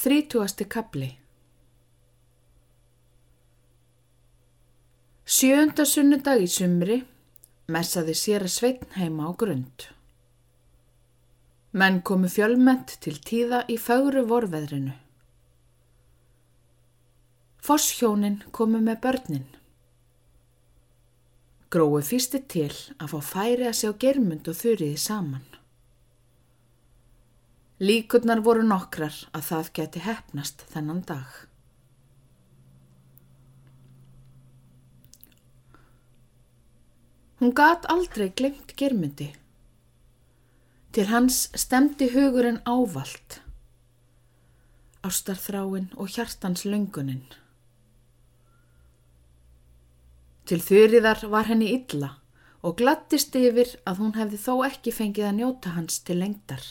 Þrítúasti kapli Sjönda sunnudag í sumri messaði sér að sveitn heima á grund. Menn komu fjölmett til tíða í fögru vorveðrinu. Fosshjónin komu með börnin. Grói fýsti til að fá færi að sjá germund og þurriði saman. Líkurnar voru nokkrar að það geti hefnast þennan dag. Hún gat aldrei glemt germundi. Til hans stemdi hugurinn ávalt, ástarþráin og hjartans löngunin. Til þurriðar var henni illa og glattist yfir að hún hefði þó ekki fengið að njóta hans til lengdar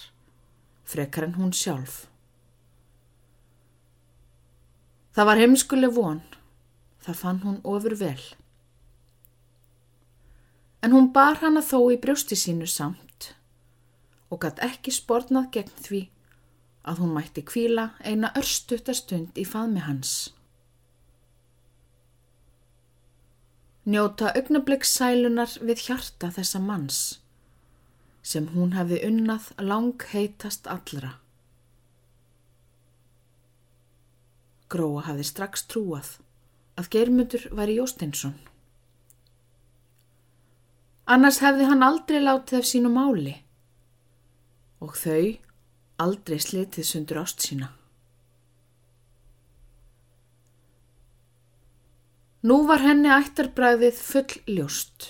frekar en hún sjálf. Það var heimskuleg von, það fann hún ofur vel. En hún bar hana þó í brjósti sínu samt og gatt ekki spórnað gegn því að hún mætti kvíla eina örstutastund í faðmi hans. Njóta augnablikkssælunar við hjarta þessa manns sem hún hefði unnað lang heitast allra. Gróa hafði strax trúað að Geirmundur væri Jósteinsson. Annars hefði hann aldrei látið af sínu máli og þau aldrei slitið sundur ást sína. Nú var henni ættarbræðið full ljóst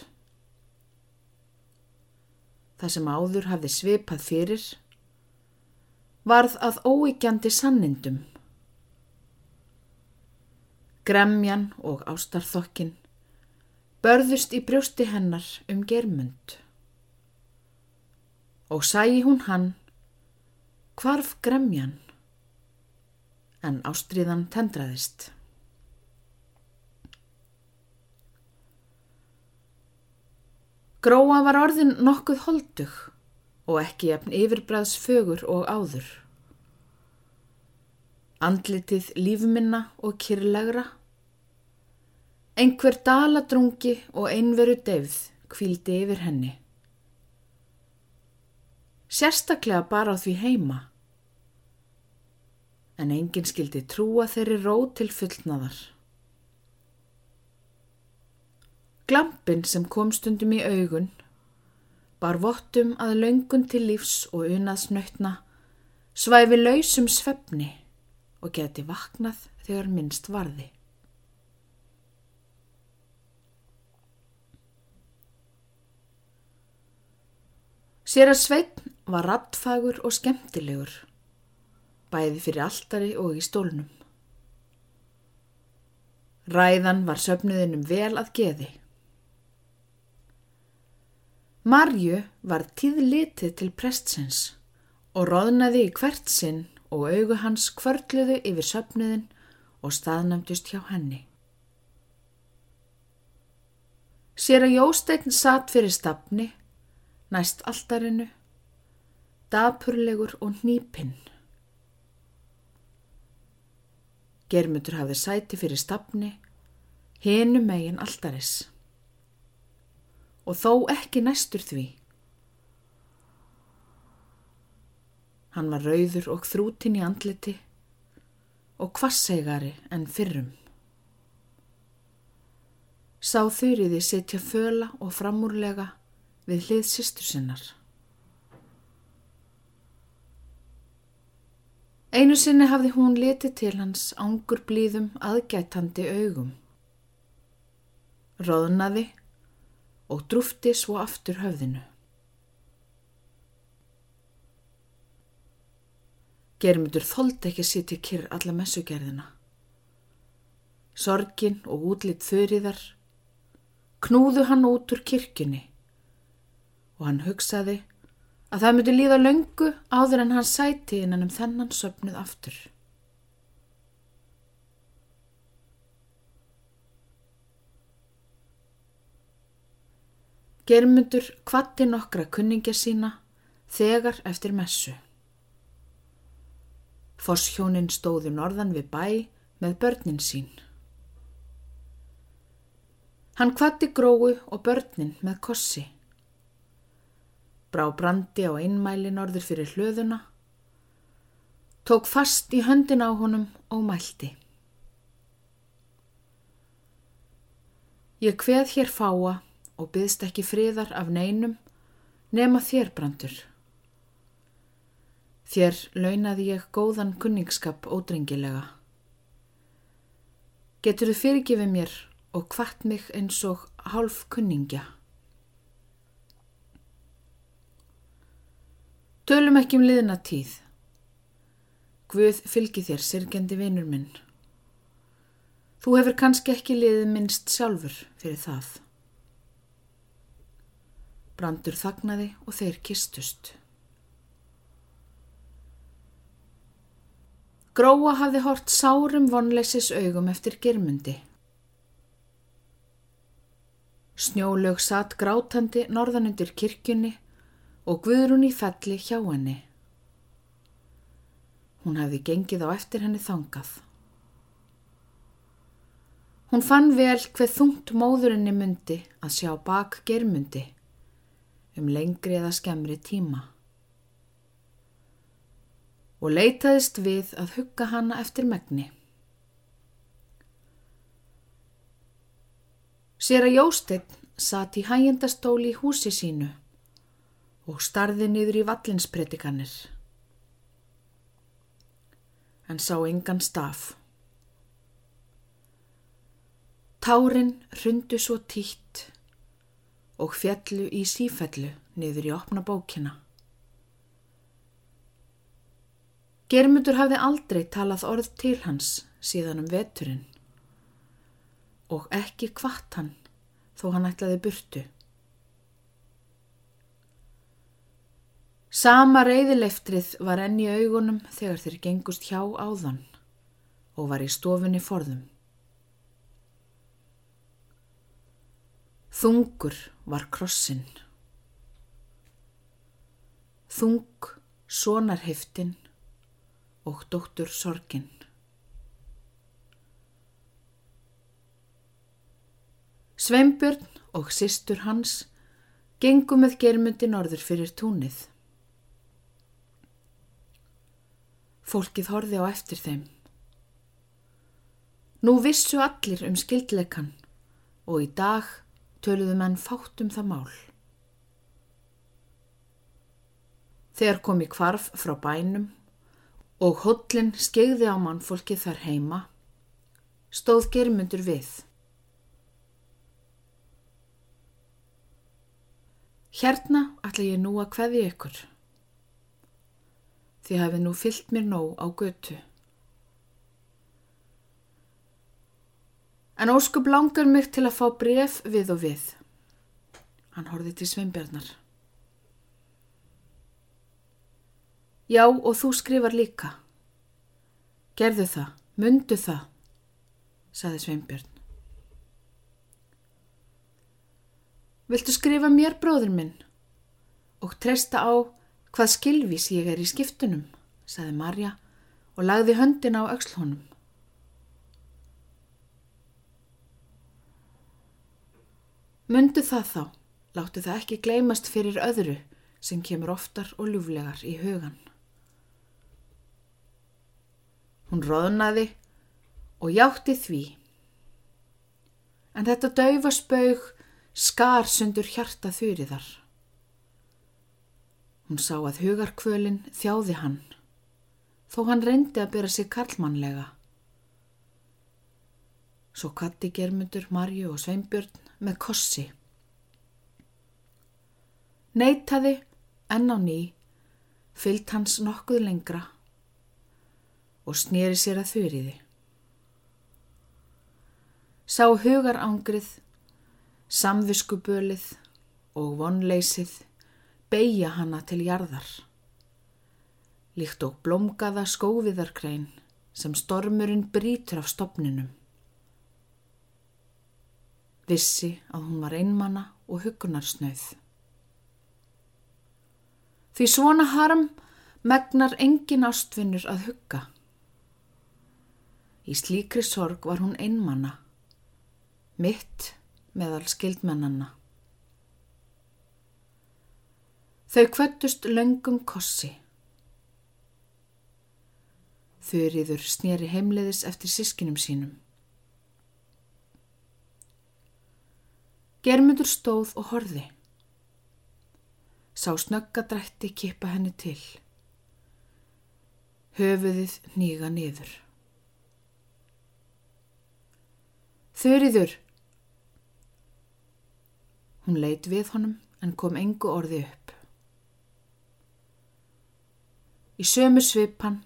það sem áður hafði svipað fyrir, varð að óíkjandi sannindum. Gremjan og ástarþokkin börðust í brjósti hennar um germund. Og sæi hún hann, hvarf gremjan, en ástriðan tendraðist. Gróa var orðin nokkuð holdug og ekki jafn yfirbræðs fögur og áður. Andlitið lífminna og kyrlegra. Einhver daladrungi og einveru deyfð kvíldi yfir henni. Sérstaklega bara á því heima. En enginn skildi trúa þeirri ró til fullnaðar. Glampin sem kom stundum í augun bar vottum að löngun til lífs og unað snöttna svæfi lausum svefni og geti vaknað þegar minnst varði. Sér að Sveitn var rattfagur og skemmtilegur, bæði fyrir alltari og í stólnum. Ræðan var söfnuðinum vel að geði. Marju var tíðlitið til prestsins og roðnaði í hvert sinn og augu hans kvörluðu yfir söpniðin og staðnæmdust hjá henni. Sér að Jósteinn satt fyrir stafni, næst alltarinu, dapurlegur og nýpinn. Germundur hafði sæti fyrir stafni, hinu megin alltaris og þó ekki næstur því. Hann var rauður og þrútin í andliti og kvassegari en fyrrum. Sá þurriði setja föla og framúrlega við hlið sýstur sinnar. Einu sinni hafði hún litið til hans ángur blíðum aðgætandi augum. Róðnaði og drúfti svo aftur höfðinu. Germundur þóldi ekki sitja kyrr alla messugerðina. Sorgin og útlitt þurriðar knúðu hann út úr kirkjunni og hann hugsaði að það myndi líða löngu áður en hann sæti innan um þennan söpnuð aftur. Germundur kvatti nokkra kunningja sína þegar eftir messu. Fosshjónin stóðu norðan við bæ með börnin sín. Hann kvatti gróu og börnin með kossi. Brá brandi á einmæli norður fyrir hlöðuna, tók fast í höndin á honum og mælti. Ég kveð hér fáa og byðst ekki friðar af neinum nema þér brandur. Þér launaði ég góðan kunningskap ódrengilega. Getur þið fyrirgifið mér og hvart mig eins og hálf kunningja? Tölum ekki um liðna tíð. Guð fylgi þér, sirkendi vinur minn. Þú hefur kannski ekki liðið minnst sjálfur fyrir það. Brandur þagnaði og þeir kistust. Gróa hafði hort sárum vonleisis augum eftir girmundi. Snjólög satt grátandi norðanundir kirkjunni og guðrún í felli hjá henni. Hún hafði gengið á eftir henni þangað. Hún fann vel hver þungt móðurinni myndi að sjá bak germundi um lengri eða skemmri tíma og leitaðist við að hugga hana eftir megni. Sér að Jósteinn satt í hægjendastóli í húsi sínu og starði niður í vallinspredikanir. En sá engan staf. Tárin hrundu svo títt og fjallu í sífellu niður í opna bókina. Germundur hafði aldrei talað orð til hans síðan um veturinn og ekki hvart hann þó hann ætlaði burtu. Sama reyðileftrið var enn í augunum þegar þeir gengust hjá áðan og var í stofunni forðum. Þungur var krossinn. Þung sonarheftin og dóttur sorgin. Sveimbjörn og sýstur hans gengu með germundi norður fyrir túnið. Fólkið horfi á eftir þeim. Nú vissu allir um skildleikan og í dag töluðu menn fátt um það mál. Þegar kom í kvarf frá bænum og hollin skegði á mannfólki þar heima, stóð germundur við. Hérna ætla ég nú að hveði ykkur. Þið hafið nú fyllt mér nóg á götu. En óskup langar mig til að fá bref við og við. Hann horfið til sveimbjarnar. Já, og þú skrifar líka. Gerðu það, mundu það, saði Sveinbjörn. Viltu skrifa mér, bróður minn, og treysta á hvað skilvís ég er í skiptunum, saði Marja og lagði höndin á aukslhónum. Mundu það þá, láttu það ekki gleymast fyrir öðru sem kemur oftar og ljúflegar í hugan. Hún roðnaði og játti því. En þetta daufa spaug skar sundur hjarta þurriðar. Hún sá að hugarkvölin þjáði hann, þó hann reyndi að byrja sig karlmannlega. Svo katti germundur Marju og Sveinbjörn með kossi. Neitaði enn á ný, fyllt hans nokkuð lengra og snýri sér að þurriði. Sá hugarangrið, samviskubölið og vonleysið beigja hana til jarðar. Líkt og blómgaða skóviðarkrein sem stormurinn brítur af stopninum. Vissi að hún var einmana og hugunarsnauð. Því svona harm megnar engin ástvinnur að hugga. Í slíkri sorg var hún einmanna, mitt meðal skildmennanna. Þau kvöttust löngum kossi. Þurriður snýri heimleiðis eftir sískinum sínum. Germundur stóð og horði. Sá snöggadrætti kippa henni til. Höfuðið nýga niður. Þurriður! Hún leit við honum en kom engu orði upp. Í sömu svipan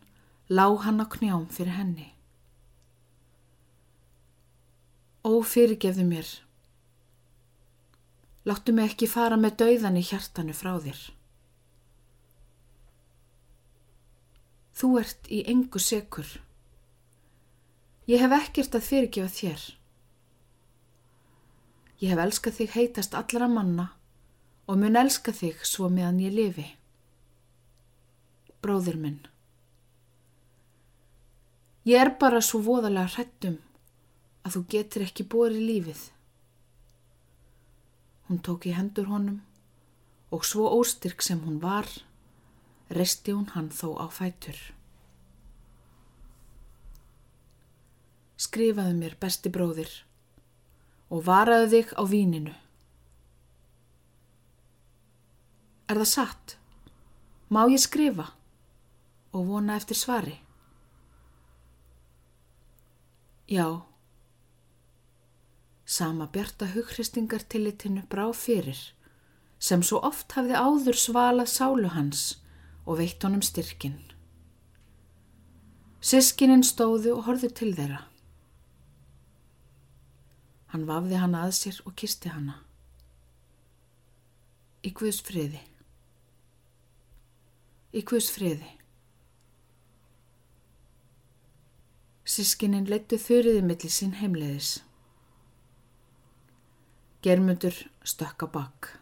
lá hann á knjám fyrir henni. Ó, fyrirgefðu mér. Láttu mig ekki fara með dauðan í hjartanu frá þér. Þú ert í engu sekur. Ég hef ekkert að fyrirgefa þér. Ég hef elskað þig heitast allra manna og mun elska þig svo meðan ég lifi. Bróðir minn. Ég er bara svo voðalega hrættum að þú getur ekki borið lífið. Hún tók í hendur honum og svo óstyrk sem hún var, resti hún hann þó á fætur. Skrifaðu mér, besti bróðir, og varaðu þig á víninu. Er það satt? Má ég skrifa og vona eftir svari? Já. Sama bjarta hughristningar tillitinu brá fyrir sem svo oft hafði áður svalað sálu hans og veitt honum styrkin. Sískininn stóðu og horðu til þeirra. Hann vafði hana að sér og kisti hana. Í Guðs friði. Í Guðs friði. Sískininn leittu þurriði millir sín heimleiðis. Germundur stökka bakk.